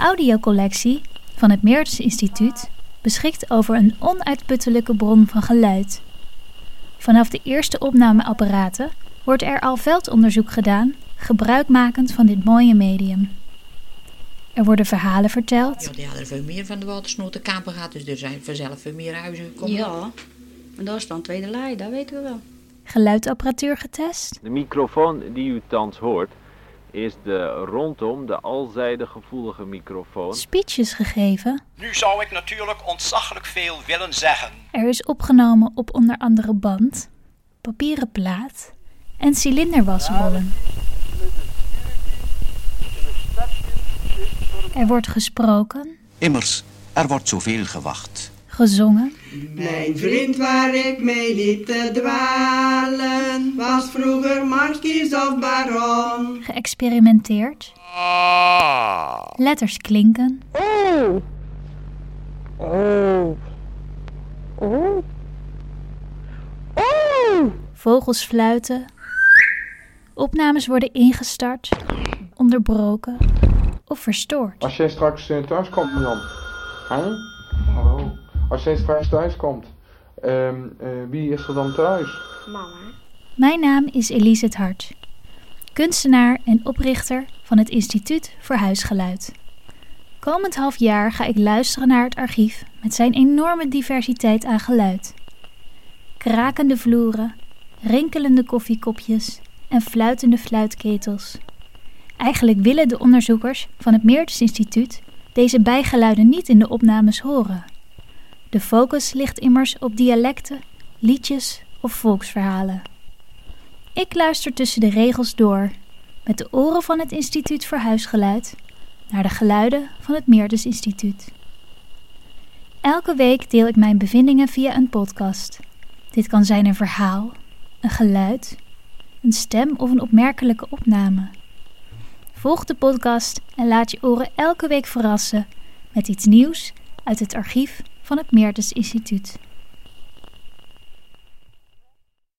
audiocollectie van het Meertens Instituut beschikt over een onuitputtelijke bron van geluid. Vanaf de eerste opnameapparaten wordt er al veldonderzoek gedaan, gebruikmakend van dit mooie medium. Er worden verhalen verteld. Ja, die hadden er veel meer van de watersnood kampen gehad, dus er zijn vanzelf veel meer huizen gekomen. Ja, maar dat is dan tweede lijn, dat weten we wel. Geluidapparatuur getest. De microfoon die u thans hoort is de rondom de alzijde gevoelige microfoon. Speeches gegeven. Nu zou ik natuurlijk ontzaglijk veel willen zeggen. Er is opgenomen op onder andere band, papieren plaat en cilinderwasrollen. Er wordt gesproken, Immers, er wordt zoveel gewacht. Gezongen, Mijn vriend waar ik mee liep te dwalen, was vroeger markies of baron. geëxperimenteerd. Letters klinken. Vogels fluiten. Opnames worden ingestart, onderbroken of verstoord. Als jij straks eh, thuis komt, Jan. Hè? Als jij straks thuis komt, ehm, eh, wie is er dan thuis? Mijn naam is Elise het Hart, kunstenaar en oprichter van het Instituut voor Huisgeluid. Komend half jaar ga ik luisteren naar het archief met zijn enorme diversiteit aan geluid. Krakende vloeren, rinkelende koffiekopjes en fluitende fluitketels. Eigenlijk willen de onderzoekers van het Meertens Instituut deze bijgeluiden niet in de opnames horen. De focus ligt immers op dialecten, liedjes of volksverhalen. Ik luister tussen de regels door, met de oren van het Instituut voor Huisgeluid, naar de geluiden van het Meertens Instituut. Elke week deel ik mijn bevindingen via een podcast. Dit kan zijn een verhaal, een geluid, een stem of een opmerkelijke opname. Volg de podcast en laat je oren elke week verrassen met iets nieuws uit het archief van het Meertens Instituut.